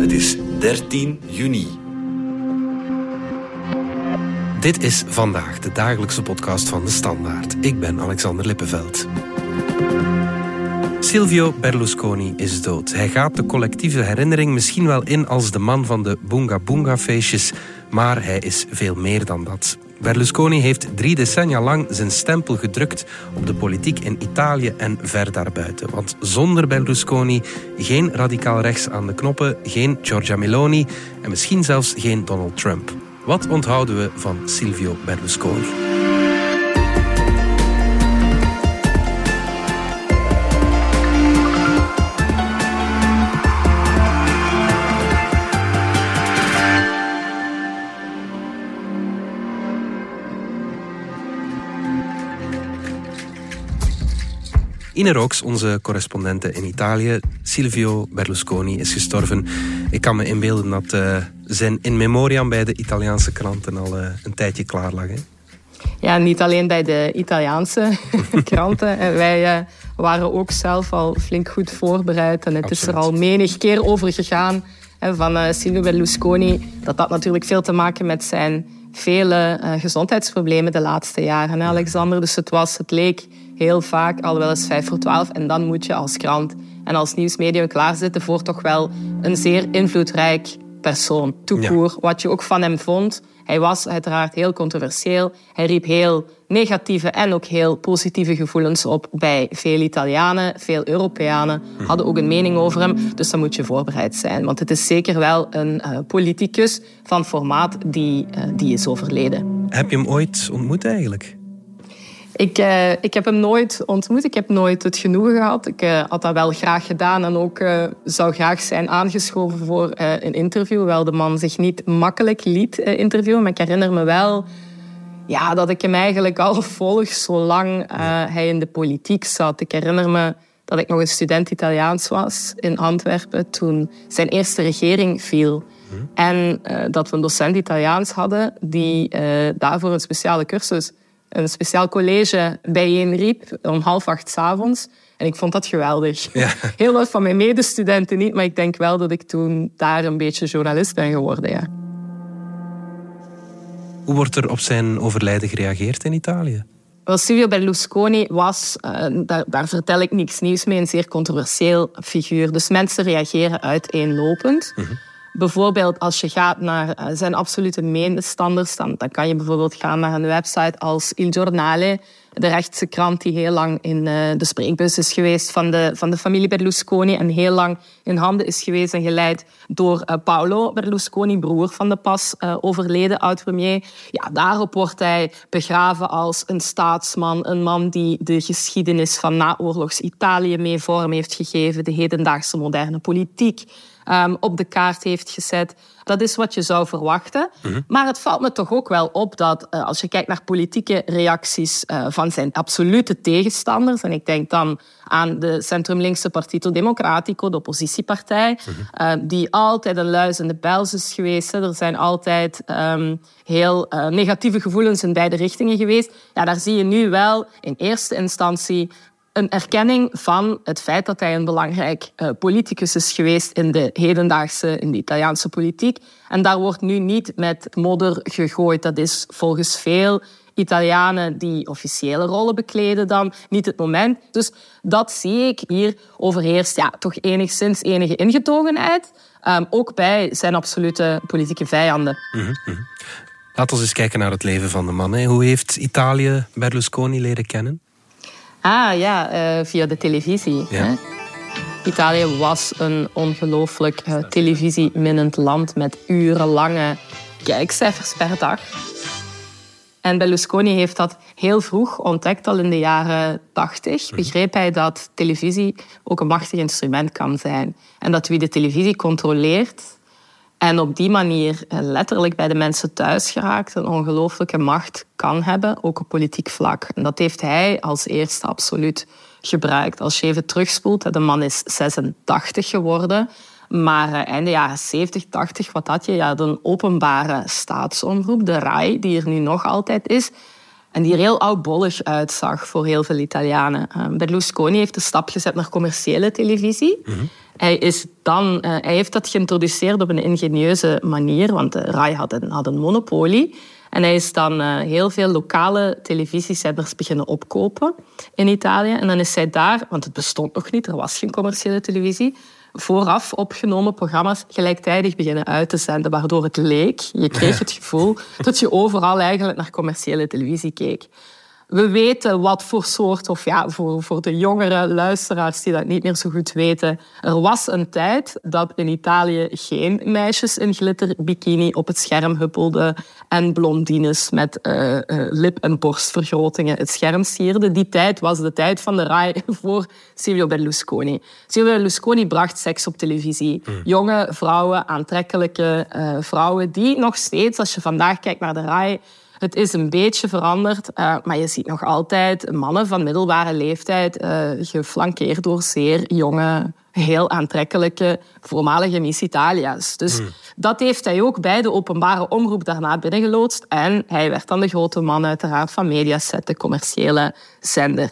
Het is 13 juni. Dit is vandaag de dagelijkse podcast van de Standaard. Ik ben Alexander Lippenveld. Silvio Berlusconi is dood. Hij gaat de collectieve herinnering misschien wel in als de man van de Boonga Boonga feestjes, maar hij is veel meer dan dat. Berlusconi heeft drie decennia lang zijn stempel gedrukt op de politiek in Italië en ver daarbuiten. Want zonder Berlusconi geen radicaal rechts aan de knoppen, geen Giorgia Meloni en misschien zelfs geen Donald Trump. Wat onthouden we van Silvio Berlusconi? Ine Rooks, onze correspondente in Italië, Silvio Berlusconi, is gestorven. Ik kan me inbeelden dat uh, zijn in memoriam bij de Italiaanse kranten al uh, een tijdje klaar lag. Hè? Ja, niet alleen bij de Italiaanse kranten. Wij uh, waren ook zelf al flink goed voorbereid. En het Absoluut. is er al menig keer over gegaan hè, van Silvio Berlusconi. Dat had natuurlijk veel te maken met zijn vele gezondheidsproblemen de laatste jaren, hè, Alexander. Dus het, was, het leek heel vaak al wel eens vijf voor twaalf. En dan moet je als krant en als nieuwsmedium klaarzitten voor toch wel een zeer invloedrijk persoon. Toekoer, wat je ook van hem vond. Hij was uiteraard heel controversieel. Hij riep heel negatieve en ook heel positieve gevoelens op bij veel Italianen. Veel Europeanen hadden ook een mening over hem. Dus dan moet je voorbereid zijn. Want het is zeker wel een uh, politicus van formaat die, uh, die is overleden. Heb je hem ooit ontmoet eigenlijk? Ik, uh, ik heb hem nooit ontmoet. Ik heb nooit het genoegen gehad. Ik uh, had dat wel graag gedaan en ook uh, zou graag zijn aangeschoven voor een interview. Hoewel de man zich niet makkelijk liet interviewen. Maar ik herinner me wel ja, dat ik hem eigenlijk al volg zolang hij in de politiek zat. Ik herinner me dat ik nog een student Italiaans was in Antwerpen toen zijn eerste regering viel. Hm. En dat we een docent Italiaans hadden die daarvoor een speciale cursus een speciaal college bijeenriep om half acht s avonds. En ik vond dat geweldig. Ja. Heel wat van mijn medestudenten niet, maar ik denk wel dat ik toen daar een beetje journalist ben geworden. Ja. Hoe wordt er op zijn overlijden gereageerd in Italië? Wel, Silvio Berlusconi was, uh, daar, daar, vertel ik niks nieuws mee, een zeer controversieel figuur. Dus mensen reageren uiteenlopend. Mm Bijvoorbeeld als je gaat naar eh, zijn absolute medestanders, dan, kan je bijvoorbeeld gaan naar een website als Il Giornale, de rechtse krant die heel lang in uh, de spreekbus is geweest van de, van de familie Berlusconi en heel lang in handen is geweest en geleid door uh, Paolo Berlusconi, broer van de pas overleden oud-premier. Ja, daarop wordt hij begraven als een staatsman, een man die de geschiedenis van naoorlogs Italië mee vorm heeft gegeven, de hedendaagse moderne politiek um, op de kaart heeft gezet. Dat is wat je zou verwachten. Mhm. Maar het valt me toch ook wel op dat uh, als je kijkt naar politieke reacties uh, van zijn absolute tegenstanders, en ik denk dan aan de centrum-linkse Partito Democratico, de oppositiepartij, mm uh, die altijd een luizende bels is geweest. Er zijn altijd um, heel negatieve gevoelens in beide richtingen geweest. Ja, daar zie je nu wel in eerste instantie een erkenning van het feit dat hij een belangrijk uh, politicus is geweest in de hedendaagse, in de Italiaanse politiek. En daar wordt nu niet met modder gegooid. Dat is volgens veel Italianen die officiële rollen bekleden dan niet het moment. Dus dat zie ik hier overheerst ja, toch enigszins enige ingetogenheid. Um, ook bij zijn absolute politieke vijanden. Mm -hmm. Laten we eens kijken naar het leven van de man. Hè. Hoe heeft Italië Berlusconi leren kennen? Ah ja, uh, via de televisie. Ja. Hè? Italië was een ongelooflijk uh, televisieminnend land met urenlange kijkcijfers per dag. En Berlusconi heeft dat heel vroeg ontdekt, al in de jaren 80. Mhm. Begreep hij dat televisie ook een machtig instrument kan zijn. En dat wie de televisie controleert, en op die manier eh, letterlijk bij de mensen thuis geraakt, een ongelooflijke macht kan hebben, ook op politiek vlak. En dat heeft hij als eerste absoluut gebruikt. Als je even terugspoelt, de man is 86 geworden, maar eh, einde jaren 70, 80, wat had je? Ja, een openbare staatsomroep, de RAI, die er nu nog altijd is. En die er heel oudbollig uitzag voor heel veel Italianen. Uh, Berlusconi heeft de stap gezet naar commerciële televisie. Mhm. Hij, is dan, uh, hij heeft dat geïntroduceerd op een ingenieuze manier, want de RAI had een, had een monopolie. En hij is dan uh, heel veel lokale televisiezenders beginnen opkopen in Italië. En dan is hij daar, want het bestond nog niet, er was geen commerciële televisie, vooraf opgenomen programma's gelijktijdig beginnen uit te zenden, waardoor het leek, je kreeg het gevoel dat je overal eigenlijk naar commerciële televisie keek we weten wat voor soort, of ja, voor, voor de jongere luisteraars die dat niet meer zo goed weten. Er was een tijd dat in Italië geen meisjes in glitterbikini op het scherm huppelden en blondines met uh, uh, lip- en borstvergrotingen het scherm sierden. Die tijd was de tijd van de RAI voor Silvio Berlusconi. Silvio Berlusconi bracht seks op televisie. Hmm. Jonge vrouwen, aantrekkelijke uh, vrouwen, die nog steeds, als je vandaag kijkt naar de RAI, het is een beetje veranderd, uh, maar je ziet nog altijd mannen van middelbare leeftijd uh, geflankeerd door zeer jonge, heel aantrekkelijke voormalige Miss Italia's. Dus hmm. dat heeft hij ook bij de openbare omroep daarna binnengeloodst. En hij werd dan de grote man uiteraard van Mediaset, de commerciële zender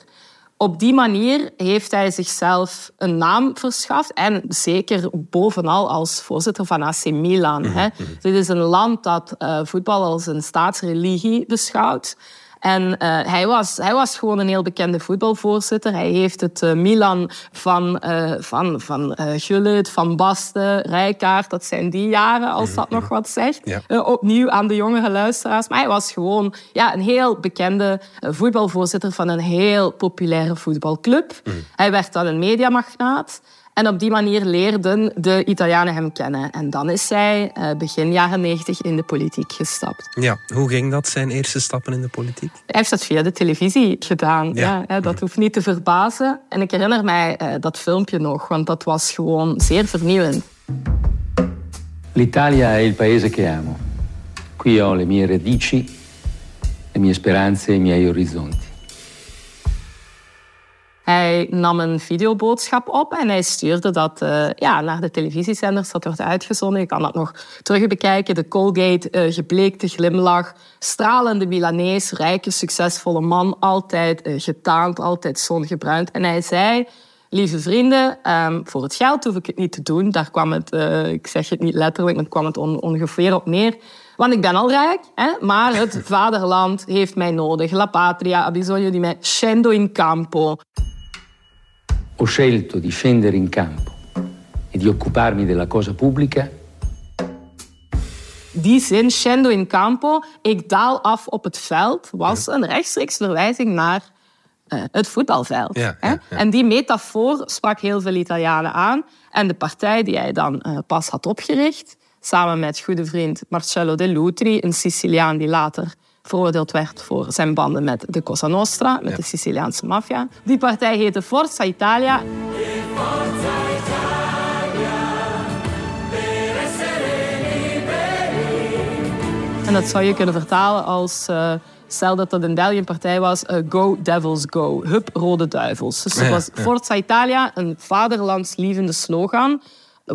op die manier heeft hij zichzelf een naam verschaft. En zeker bovenal als voorzitter van AC Milan. Hè. Mhm, mhm. Dit is een land dat uh, voetbal als een staatsreligie beschouwt. En uh, hij, was, hij was gewoon een heel bekende voetbalvoorzitter. Hij heeft het uh, Milan van, uh, van, van Gullit, Van Basten, Rijkaard, dat zijn die jaren, als dat nog wat zegt. Ja. opnieuw aan de jongere luisteraars. Maar hij was gewoon ja, een heel bekende voetbalvoorzitter van een heel populaire voetbalclub. Mm. Hij werd dan een mediamagnaat. En op die manier leerden de Italianen hem kennen. En dan is hij uh, begin jaren 90 in de politiek gestapt. Ja, hoe ging dat, zijn eerste stappen in de politiek? Hij heeft dat via de televisie gedaan. Ja. ja dat hoeft niet te verbazen. En ik herinner mij uh, dat filmpje nog, want dat was gewoon zeer vernieuwend. L'Italia è il paese che amo. Qui ho le mie radici, le mie speranze e i miei orizzonti. Hij nam een videoboodschap op en hij stuurde dat uh, ja, naar de televisiezenders. Dat wordt uitgezonden. Je kan dat nog terug bekijken. De Colgate, uh, gebleekte glimlach, stralende Milanees, rijke, succesvolle man. Altijd uh, getaand, altijd zongebruind. En hij zei... Lieve vrienden, um, voor het geld hoef ik het niet te doen. Daar kwam het, ik zeg het niet letterlijk, maar kwam het on ongeveer op neer. Want ik ben al rijk, hè? maar het vaderland heeft mij nodig. La patria ha bisogno di me. Scendo in campo ho scelto di scendere in campo e di occuparmi della cosa pubblica. Die zin, scendo in campo, ik daal af op het veld, was een rechtstreeks verwijzing naar uh, het voetbalveld. Ja, ja, ja. En die metafoor sprak heel veel Italianen aan. En de partij die hij dan uh, pas had opgericht, samen met goede vriend Marcello De Lutri, een Siciliaan die later veroordeeld werd voor zijn banden met de Cosa Nostra, met de Siciliaanse maffia. Die partij heette Forza Italia. En dat zou je kunnen vertalen als... Uh, stel dat dat in België een partij was, uh, Go Devils Go. Hup, Rode Duivels. Dus dat was Forza Italia, een vaderlandslievende slogan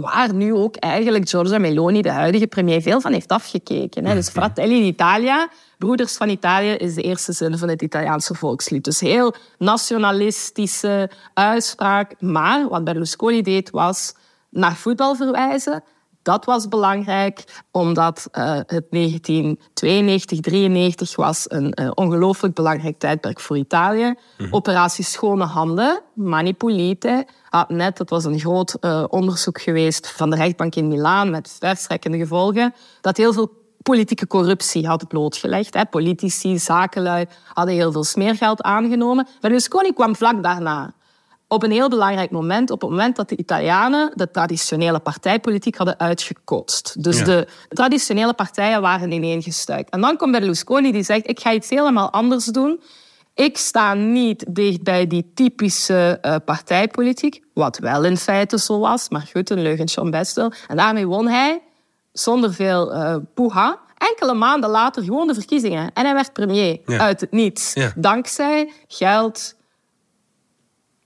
waar nu ook eigenlijk Giorgia Meloni, de huidige premier, veel van heeft afgekeken. Hè. Dus Fratelli d'Italia, Broeders van Italië, is de eerste zin van het Italiaanse volkslied. Dus heel nationalistische uitspraak. Maar wat Berlusconi deed, was naar voetbal verwijzen dat was belangrijk, omdat uh, het 1992, 93 was een uh, ongelooflijk belangrijk tijdperk voor Italië. Mhm. Operatie Schone Handen, Manipulite, had net, dat was een groot uh, onderzoek geweest van de rechtbank in Milaan met verstrekkende gevolgen, dat heel veel politieke corruptie had blootgelegd. Hè. Politici, zakenlui hadden heel veel smeergeld aangenomen. Berlusconi kwam vlak daarna op een heel belangrijk moment, op het moment dat de Italianen de traditionele partijpolitiek hadden uitgekotst. Dus de traditionele partijen waren ineengestuikt. En dan komt Berlusconi die zegt, ik ga iets helemaal anders doen. Ik sta niet dicht bij die typische uh, partijpolitiek, wat wel in feite zo was, maar goed, een leugentje om best wel. En daarmee won hij, zonder veel uh, poeha, enkele maanden later gewoon de verkiezingen. En hij werd premier uit het niets. Dankzij geld,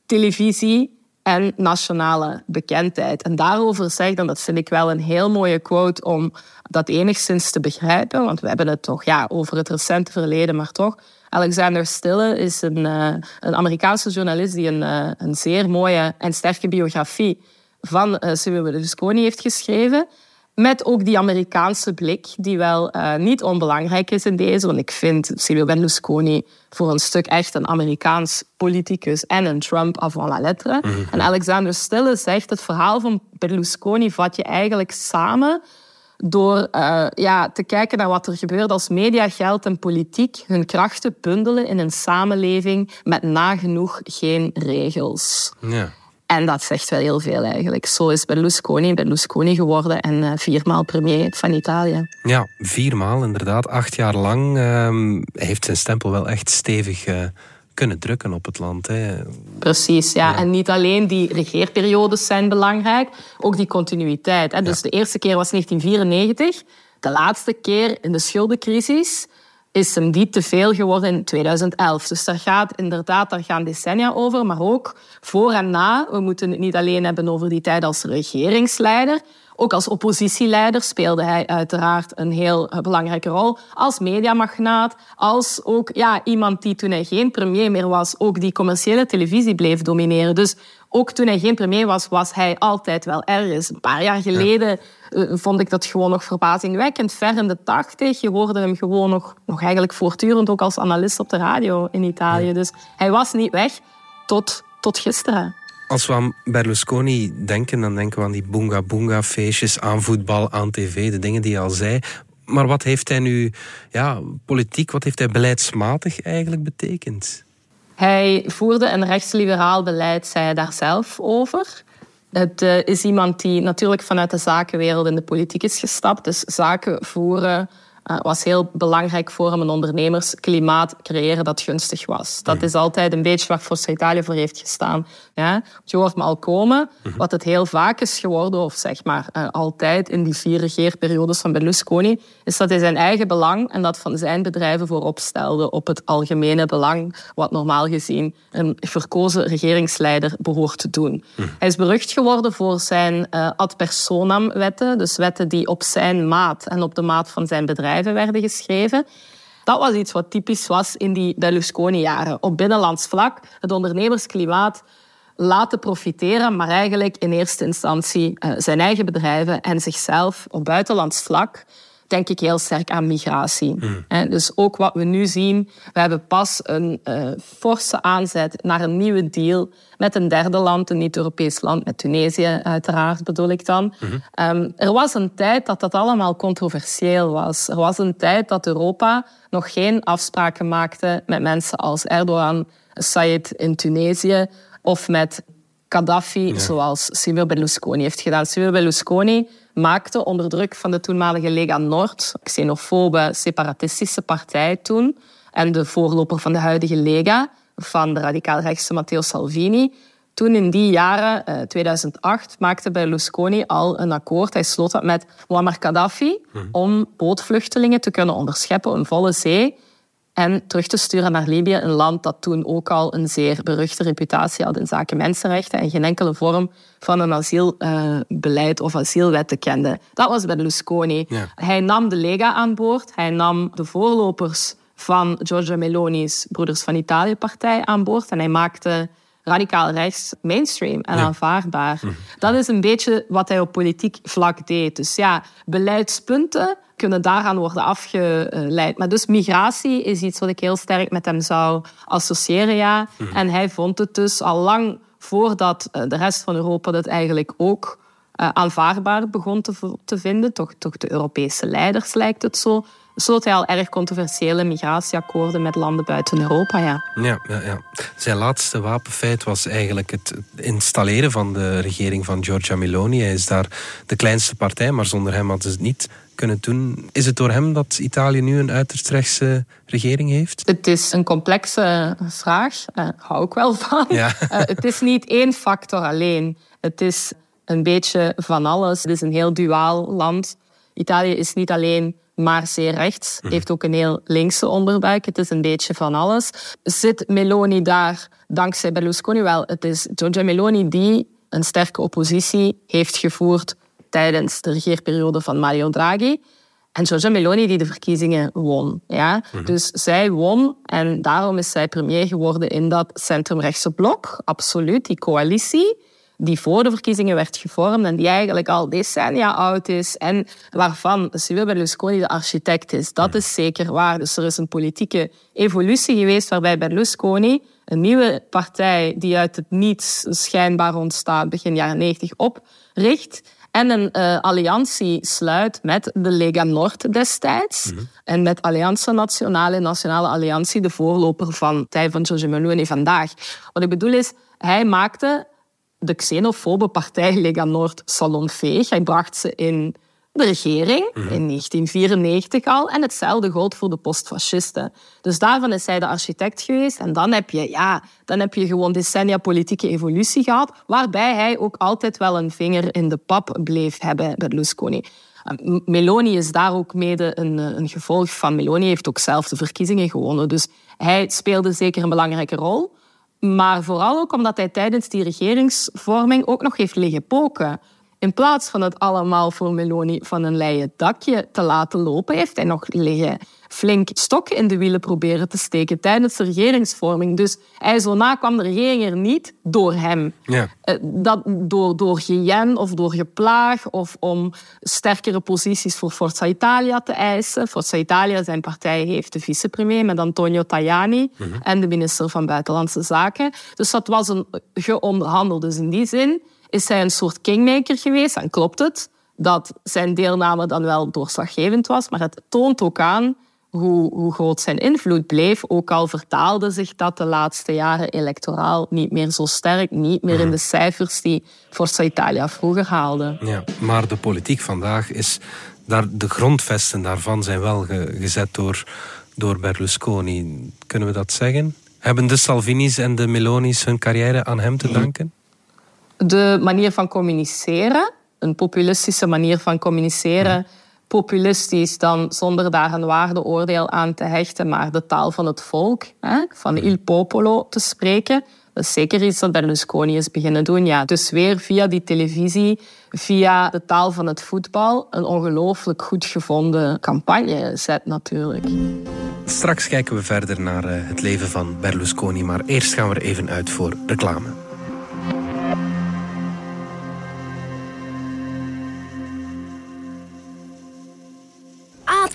televisie en nationale bekendheid. En daarover zegt, en dat vind ik wel een heel mooie quote om dat enigszins te begrijpen, want we hebben het toch ja, over het recente verleden, maar toch. Alexander Stille is een, uh, een Amerikaanse journalist die een, uh, een zeer mooie en sterke biografie van uh, Silvio Berlusconi heeft geschreven. Met ook die Amerikaanse blik, die wel uh, niet onbelangrijk is in deze. Want ik vind Silvio Berlusconi voor een stuk echt een Amerikaans politicus en een Trump avant la lettre. Mm -hmm. En Alexander Stille zegt, het verhaal van Berlusconi vat je eigenlijk samen door uh, ja, te kijken naar wat er gebeurt als media, geld en politiek hun krachten bundelen in een samenleving met nagenoeg geen regels. Ja. En dat zegt wel heel veel eigenlijk. Zo is Berlusconi Berlusconi geworden en uh, viermaal premier van Italië. Ja, viermaal inderdaad. Acht jaar lang uh, heeft zijn stempel wel echt stevig uh, kunnen drukken op het land. Hè. Precies, ja. ja. En niet alleen die regeerperiodes zijn belangrijk, ook die continuïteit. Hè. Dus ja. de eerste keer was 1994, de laatste keer in de schuldencrisis is hem die te veel geworden in 2011. Dus daar gaat inderdaad, daar gaan decennia over, maar ook voor en na. We moeten het niet alleen hebben over die tijd als regeringsleider. Ook als oppositieleider speelde hij uiteraard een heel belangrijke rol. Als mediamagnaat, als ook ja, iemand die toen hij geen premier meer was, ook die commerciële televisie bleef domineren. Dus ook toen hij geen premier was, was hij altijd wel ergens. Een paar jaar geleden. Vond ik dat gewoon nog verbazingwekkend. Ver in de tachtig, je hoorde hem gewoon nog, nog eigenlijk voortdurend ook als analist op de radio in Italië. Dus hij was niet weg tot, tot gisteren. Als we aan Berlusconi denken, dan denken we aan die boonga boonga feestjes, aan voetbal, aan tv, de dingen die je al zei. Maar wat heeft hij nu, ja, politiek, wat heeft hij beleidsmatig eigenlijk betekend? Hij voerde een rechtsliberaal beleid, zei hij daar zelf over. Het uh, is iemand die natuurlijk vanuit de zakenwereld in de politiek is gestapt. Dus zaken voeren uh, was heel belangrijk voor hem. Een ondernemersklimaat creëren dat gunstig was. Dat is altijd een beetje waar Forza Italië voor heeft gestaan. Ja? Je hoort me al komen. Wat het heel vaak is geworden, of zeg maar uh, altijd in die vier regeerperiodes van Berlusconi, is dat hij zijn eigen belang en dat van zijn bedrijven voorop stelde op het algemene belang, wat normaal gezien een verkozen regeringsleider behoort te doen. Hij is berucht geworden voor zijn uh, ad personam wetten, dus wetten die op zijn maat en op de maat van zijn bedrijf werden geschreven. Dat was iets wat typisch was in die Berlusconi-jaren. Op binnenlands vlak het ondernemersklimaat laten profiteren, maar eigenlijk in eerste instantie uh, zijn eigen bedrijven en zichzelf op buitenlands vlak denk ik heel sterk aan migratie. Mm. Dus ook wat we nu zien, we hebben pas een uh, forse aanzet naar een nieuwe deal met een derde land, een niet-Europees land, met Tunesië uiteraard bedoel ik dan. Mm-hmm. Um, er was een tijd dat dat allemaal controversieel was. Er was een tijd dat Europa nog geen afspraken maakte met mensen als Erdogan, Sayed in Tunesië of met Gaddafi, ja. zoals Silvio Berlusconi heeft gedaan. Silvio Berlusconi maakte onder druk van de toenmalige Lega Nord, xenofobe, separatistische partij toen, en de voorloper van de huidige Lega, van de radicaal-rechtse Matteo Salvini. Toen in die jaren, eh, 2008, maakte Berlusconi al een akkoord. Hij sloot dat met Muammar Gaddafi hmm. om bootvluchtelingen te kunnen onderscheppen, een volle zee, en terug te sturen naar Libië, een land dat toen ook al een zeer beruchte reputatie had in zaken mensenrechten en geen enkele vorm van een asielbeleid of asielwetten kende. Dat was Berlusconi. Ja. Hij nam de Lega aan boord, hij nam de voorlopers van Giorgia Meloni's Broeders van Italië-partij aan boord en hij maakte radicaal rechts mainstream en ja. aanvaardbaar. Mm. Dat is een beetje wat hij op politiek vlak deed. Dus ja, beleidspunten kunnen daaraan worden afgeleid. Maar dus migratie is iets wat ik heel sterk met hem zou associëren, ja. Mm. En hij vond het dus al lang voordat de rest van Europa dat eigenlijk ook uh, aanvaardbaar begon te, te vinden, toch, toch de Europese leiders lijkt het zo, sloot hij al erg controversiële migratieakkoorden met landen buiten Europa. Ja. Ja, ja, ja. Zijn laatste wapenfeit was eigenlijk het installeren van de regering van Giorgia Meloni. Hij is daar de kleinste partij, maar zonder hem hadden ze het niet kunnen doen. Is het door hem dat Italië nu een uiterst rechtse regering heeft? Het is een complexe vraag. Daar hou ik wel van. Ja. uh, het is niet één factor alleen. Het is een beetje van alles. Het is een heel duaal land. Italië is niet alleen maar zeer rechts. Heeft ook een heel linkse onderbuik. Het is een beetje van alles. Zit Meloni daar dankzij Berlusconi? Wel, het is Giorgia Meloni die een sterke oppositie heeft gevoerd tijdens de regeerperiode van Mario Draghi. En Giorgia Meloni die de verkiezingen won. Ja? Dus zij won en daarom is zij premier geworden in dat centrumrechtse blok. Absoluut, die coalitie die voor de verkiezingen werd gevormd en die eigenlijk al decennia oud is en waarvan Silvio Berlusconi de architect is. Dat is zeker waar. Dus er is een politieke evolutie geweest waarbij Berlusconi een nieuwe partij die uit het niets schijnbaar ontstaat begin jaren 90 opricht en een uh, alliantie sluit met de Lega Nord destijds. En met Allianza Nazionale, Nationale Alliantie, de voorloper van tijd van Giorgio Meloni vandaag. Wat ik bedoel is, hij maakte de xenofobe partij Lega Nord salonveeg. Hij bracht ze in de regering in 1994 al. En hetzelfde gold voor de postfascisten. Dus daarvan is hij de architect geweest. En dan heb je, ja, dan heb je gewoon decennia politieke evolutie gehad, waarbij hij ook altijd wel een vinger in de pap bleef hebben, Berlusconi. Meloni is daar ook mede een, een gevolg van. Meloni heeft ook zelf de verkiezingen gewonnen. Dus hij speelde zeker een belangrijke rol. Maar vooral ook omdat hij tijdens die regeringsvorming ook nog heeft liggen poken. In plaats van het allemaal voor Meloni van een leien dakje te laten lopen, heeft hij nog liggen flink stok in de wielen proberen te steken tijdens de regeringsvorming. Dus hij zo na kwam de regering er niet door hem. Ja. Eh, dat, door, door gejen of door geplaag of om sterkere posities voor Forza Italia te eisen. Forza Italia, zijn partij, heeft de vicepremier met Antonio Tajani en de minister van Buitenlandse Zaken. Dus dat was een geonderhandeld. Dus in die zin is hij een soort kingmaker geweest. En klopt het dat zijn deelname dan wel doorslaggevend was, maar het toont ook aan hoe, hoe groot zijn invloed bleef. Ook al vertaalde zich dat de laatste jaren electoraal niet meer zo sterk, niet meer in de cijfers die Forza Italia vroeger haalde. Ja, maar de politiek vandaag is daar, de grondvesten daarvan zijn wel ge- gezet door, door Berlusconi. Kunnen we dat zeggen? Hebben de Salvini's en de Meloni's hun carrière aan hem te danken? De manier van communiceren, een populistische manier van communiceren, populistisch dan zonder daar een waardeoordeel aan te hechten, maar de taal van het volk, hè, van il popolo te spreken. Dat is zeker iets dat Berlusconi is beginnen doen. Ja. Dus weer via die televisie, via de taal van het voetbal, een ongelooflijk goed gevonden campagne zet natuurlijk. Straks kijken we verder naar eh, het leven van Berlusconi, maar eerst gaan we er even uit voor reclame.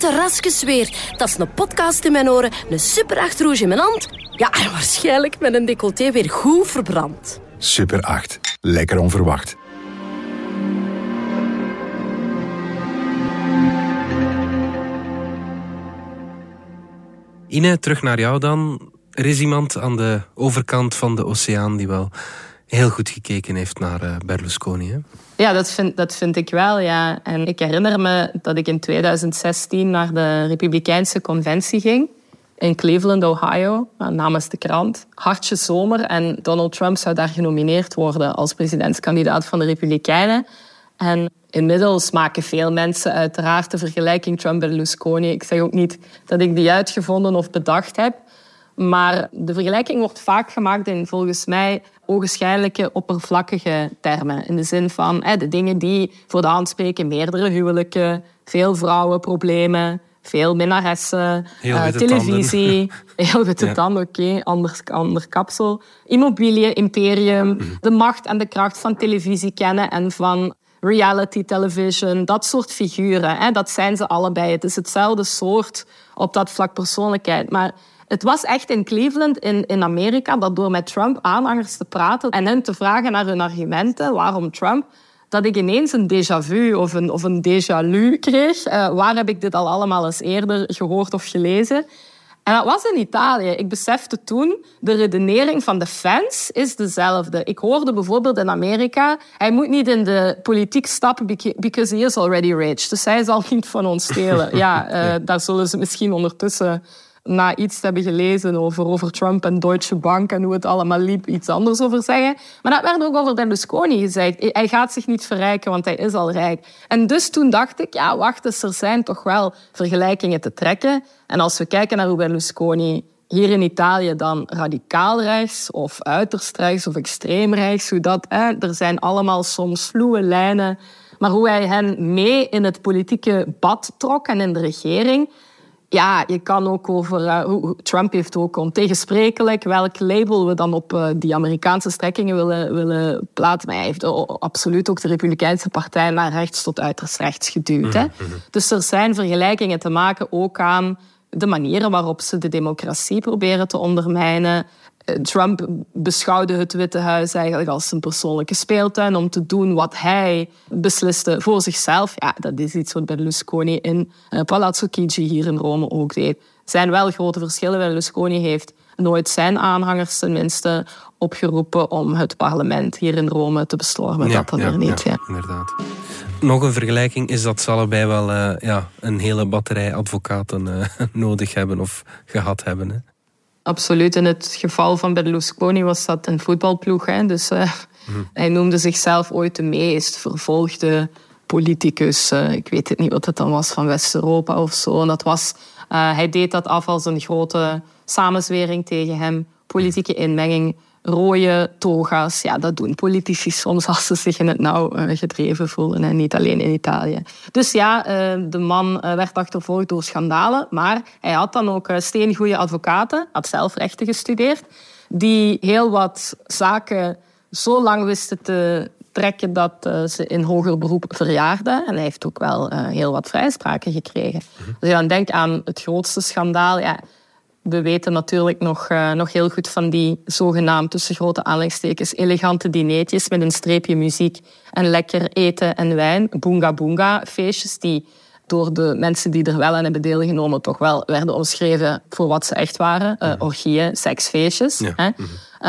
Terrasjes weer. Dat is een podcast in mijn oren, een super achterhoes in mijn hand. Ja, en waarschijnlijk met een decolleté weer goed verbrand. Super 8. Lekker onverwacht. Ine, terug naar jou dan. Er is iemand aan de overkant van de oceaan die wel heel goed gekeken heeft naar eh, Berlusconi. Ja, dat vind, dat vind ik wel, ja. En ik herinner me dat ik in 2016 naar de Republikeinse conventie ging. In Cleveland, Ohio, namens de krant. Hartje zomer en Donald Trump zou daar genomineerd worden als presidentskandidaat van de Republikeinen. En inmiddels maken veel mensen uiteraard de vergelijking Trump-Berlusconi. Ik zeg ook niet dat ik die uitgevonden of bedacht heb. Maar de vergelijking wordt vaak gemaakt in volgens mij ogenschijnlijke oppervlakkige termen. In de zin van hè, de dingen die voor de hand spreken, meerdere huwelijken, veel vrouwenproblemen, veel minnaressen, eh, televisie, heel witte Ja. tanden, oké, ander, ander kapsel, immobiliën, imperium, de macht en de kracht van televisie kennen en van reality television, dat soort figuren. Hè, dat zijn ze allebei. Het is hetzelfde soort op dat vlak persoonlijkheid. Maar het was echt in Cleveland, in, in Amerika, dat door met Trump-aanhangers te praten en hen te vragen naar hun argumenten, waarom Trump, dat ik ineens een déjà vu of een, of een déjà lu kreeg. Eh, waar heb ik dit al allemaal eens eerder gehoord of gelezen? En dat was in Italië. Ik besefte toen, de redenering van de fans is dezelfde. Ik hoorde bijvoorbeeld in Amerika, hij moet niet in de politiek stappen beca- because he is already rich. Dus hij zal niet van ons stelen. Ja, eh, daar zullen ze misschien ondertussen na iets te hebben gelezen over, over Trump en Deutsche Bank en hoe het allemaal liep, iets anders over zeggen. Maar dat werd ook over Berlusconi gezegd. Hij gaat zich niet verrijken, want hij is al rijk. En dus toen dacht ik, ja, wacht eens, er zijn toch wel vergelijkingen te trekken. En als we kijken naar hoe Berlusconi hier in Italië dan radicaal rechts of uiterst rechts of extreem rechts, hoe dat, hè, er zijn allemaal soms sluwe lijnen. Maar hoe hij hen mee in het politieke bad trok en in de regering, ja, je kan ook over... Uh, Trump heeft ook ontegensprekelijk welk label we dan op uh, die Amerikaanse strekkingen willen, willen plaatsen. Maar hij heeft absoluut ook de Republikeinse partij naar rechts tot uiterst rechts geduwd. Hè? Mhm, mhm. Dus er zijn vergelijkingen te maken ook aan de manieren waarop ze de democratie proberen te ondermijnen. Eh, Trump beschouwde het Witte Huis eigenlijk als een persoonlijke speeltuin om te doen wat hij besliste voor zichzelf. Ja, dat is iets wat Berlusconi in uh, Palazzo Chigi hier in Rome ook deed. Er zijn wel grote verschillen. Berlusconi heeft nooit zijn aanhangers tenminste opgeroepen om het parlement hier in Rome te bestormen. Ja, dat dan ja, weer niet. Ja, inderdaad. Nog een vergelijking is dat ze allebei wel uh, ja, een hele batterij advocaten uh, nodig hebben of gehad hebben. Hè? Absoluut. In het geval van Berlusconi was dat een voetbalploeg. Hè? Dus uh, hij noemde zichzelf ooit de meest vervolgde politicus. ik weet het niet wat het dan was van West-Europa of zo. En dat was, hij deed dat af als een grote samenzwering tegen hem. Politieke inmenging rode toga's. Ja, dat doen politici soms als ze zich in het nauw eh, gedreven voelen. En niet alleen in Italië. Dus ja, eh, de man eh, werd achtervolgd door schandalen. Maar hij had dan ook steengoede advocaten. Had zelf rechten gestudeerd. Die heel wat zaken zo lang wisten te trekken dat ze in hoger beroep verjaarden. En hij heeft ook wel heel wat vrijspraken gekregen. Mhm. Dus je dan denkt aan het grootste schandaal. Ja, we weten natuurlijk nog, uh, nog heel goed van die zogenaamd tussen grote aanleidingstekens elegante dineetjes met een streepje muziek en lekker eten en wijn. Boonga boonga feestjes die door de mensen die er wel aan hebben deelgenomen toch wel werden omschreven voor wat ze echt waren. Uh, orgieën, seksfeestjes. Hè?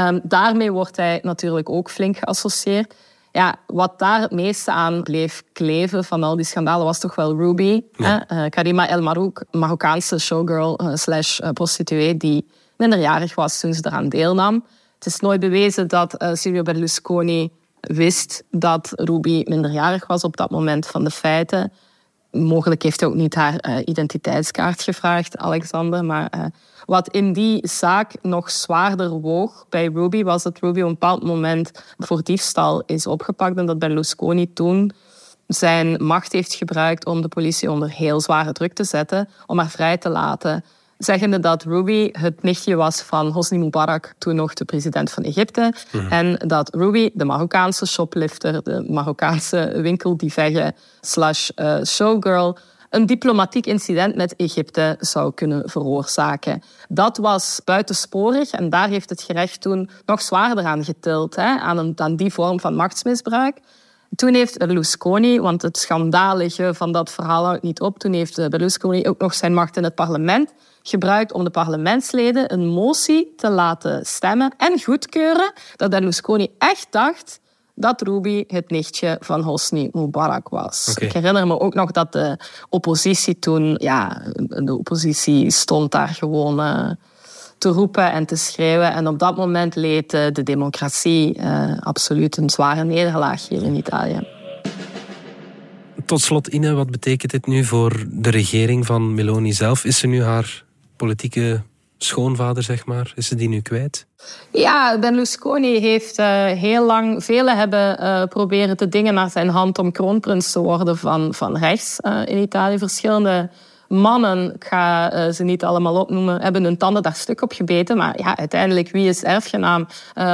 Um, daarmee wordt hij natuurlijk ook flink geassocieerd ja, wat daar het meeste aan bleef kleven van al die schandalen was toch wel Ruby. Hè? Uh, Karima El Marouk, Marokkaanse showgirl uh, slash uh, prostituee die minderjarig was toen ze eraan deelnam. Het is nooit bewezen dat Silvio Berlusconi wist dat Ruby minderjarig was op dat moment van de feiten. Mogelijk heeft hij ook niet haar identiteitskaart gevraagd, Alexander, maar wat in die zaak nog zwaarder woog bij Ruby was dat Ruby op een bepaald moment voor diefstal is opgepakt en dat Berlusconi toen zijn macht heeft gebruikt om de politie onder heel zware druk te zetten, om haar vrij te laten. Zeggende dat Ruby het nichtje was van Hosni Mubarak, toen nog de president van Egypte. Mhm. En dat Ruby, de Marokkaanse shoplifter, de Marokkaanse winkeldivegge slash uh, showgirl, een diplomatiek incident met Egypte zou kunnen veroorzaken. Dat was buitensporig en daar heeft het gerecht toen nog zwaarder aan getild, hè, aan, een, aan die vorm van machtsmisbruik. Toen heeft Berlusconi, want het schandalige van dat verhaal houdt niet op, toen heeft Berlusconi ook nog zijn macht in het parlement gebruikt om de parlementsleden een motie te laten stemmen en goedkeuren dat Berlusconi echt dacht dat Ruby het nichtje van Hosni Mubarak was. Ik herinner me ook nog dat de oppositie toen... Ja, de oppositie stond daar gewoon uh, te roepen en te schreeuwen. En op dat moment leed uh, de democratie uh, absoluut een zware nederlaag hier in Italië. Tot slot, Ine, wat betekent dit nu voor de regering van Meloni zelf? Is ze nu haar politieke schoonvader, zeg maar? Is ze die nu kwijt? Ja, Berlusconi heeft uh, heel lang... Velen hebben uh, proberen te dingen naar zijn hand om kroonprins te worden van, van rechts uh, in Italië. Verschillende mannen, ik ga ze niet allemaal opnoemen, hebben hun tanden daar stuk op gebeten. Maar ja, uiteindelijk, wie is erfgenaam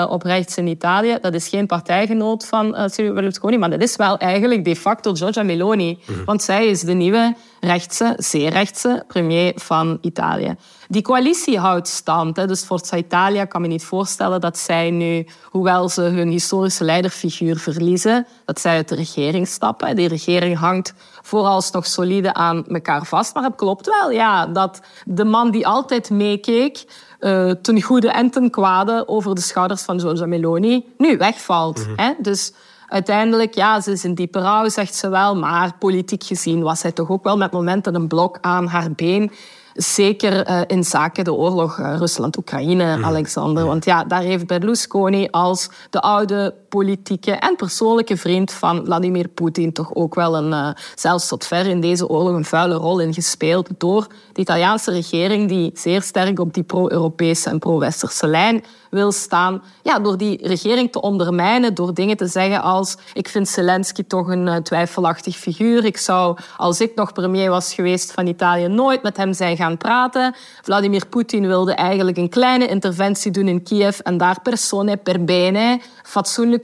op rechts in Italië? Dat is geen partijgenoot van Silvio Berlusconi, maar dat is wel eigenlijk de facto Giorgia Meloni. Mhm. Want zij is de nieuwe rechtse, zeer rechtse premier van Italië. Die coalitie houdt stand. Hè. Dus Forza Italia kan me niet voorstellen dat zij nu, hoewel ze hun historische leiderfiguur verliezen, dat zij uit de regering stappen. Die regering hangt vooralsnog solide aan elkaar vast. Maar het klopt wel, ja, dat de man die altijd meekeek, uh, ten goede en ten kwade over de schouders van Giorgia Meloni, nu wegvalt. Mm hè? Dus uiteindelijk, ja, ze is in diepe rouw, zegt ze wel. Maar politiek gezien was zij toch ook wel met momenten een blok aan haar been. Zeker uh, in zaken de oorlog uh, Rusland-Oekraïne, mm. Alexander. Want ja, daar heeft Berlusconi als de oude politieke en persoonlijke vriend van Vladimir Poetin toch ook wel een, uh, zelfs tot ver in deze oorlog, een vuile rol in gespeeld door de Italiaanse regering die zeer sterk op die pro-Europese en pro-Westerse lijn wil staan. Ja, door die regering te ondermijnen, door dingen te zeggen als ik vind Zelensky toch een twijfelachtig figuur. Ik zou, als ik nog premier was geweest van Italië, nooit met hem zijn gaan praten. Vladimir Poetin wilde eigenlijk een kleine interventie doen in Kiev en daar persone per bene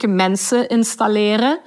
mensen installeren.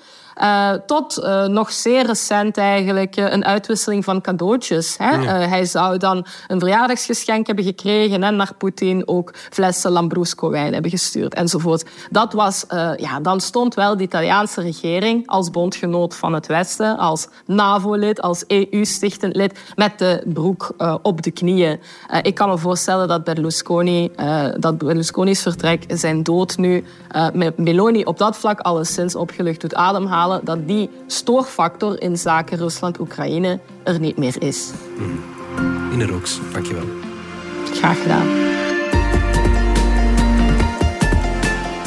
Uh, tot uh, nog zeer recent eigenlijk uh, een uitwisseling van cadeautjes. Hè? Ja. hij zou dan een verjaardagsgeschenk hebben gekregen en naar Poetin ook flessen Lambrusco-wijn hebben gestuurd enzovoort. Dat was, ja, dan stond wel de Italiaanse regering als bondgenoot van het Westen, als NAVO-lid, als EU-stichtend lid, met de broek op de knieën. ik kan me voorstellen dat Berlusconi, dat Berlusconi's vertrek, zijn dood nu, met Meloni op dat vlak alleszins opgelucht doet ademhalen dat die stoorfactor in zaken Rusland-Oekraïne er niet meer is. Mm. Ine Rooks, dankjewel. Graag gedaan.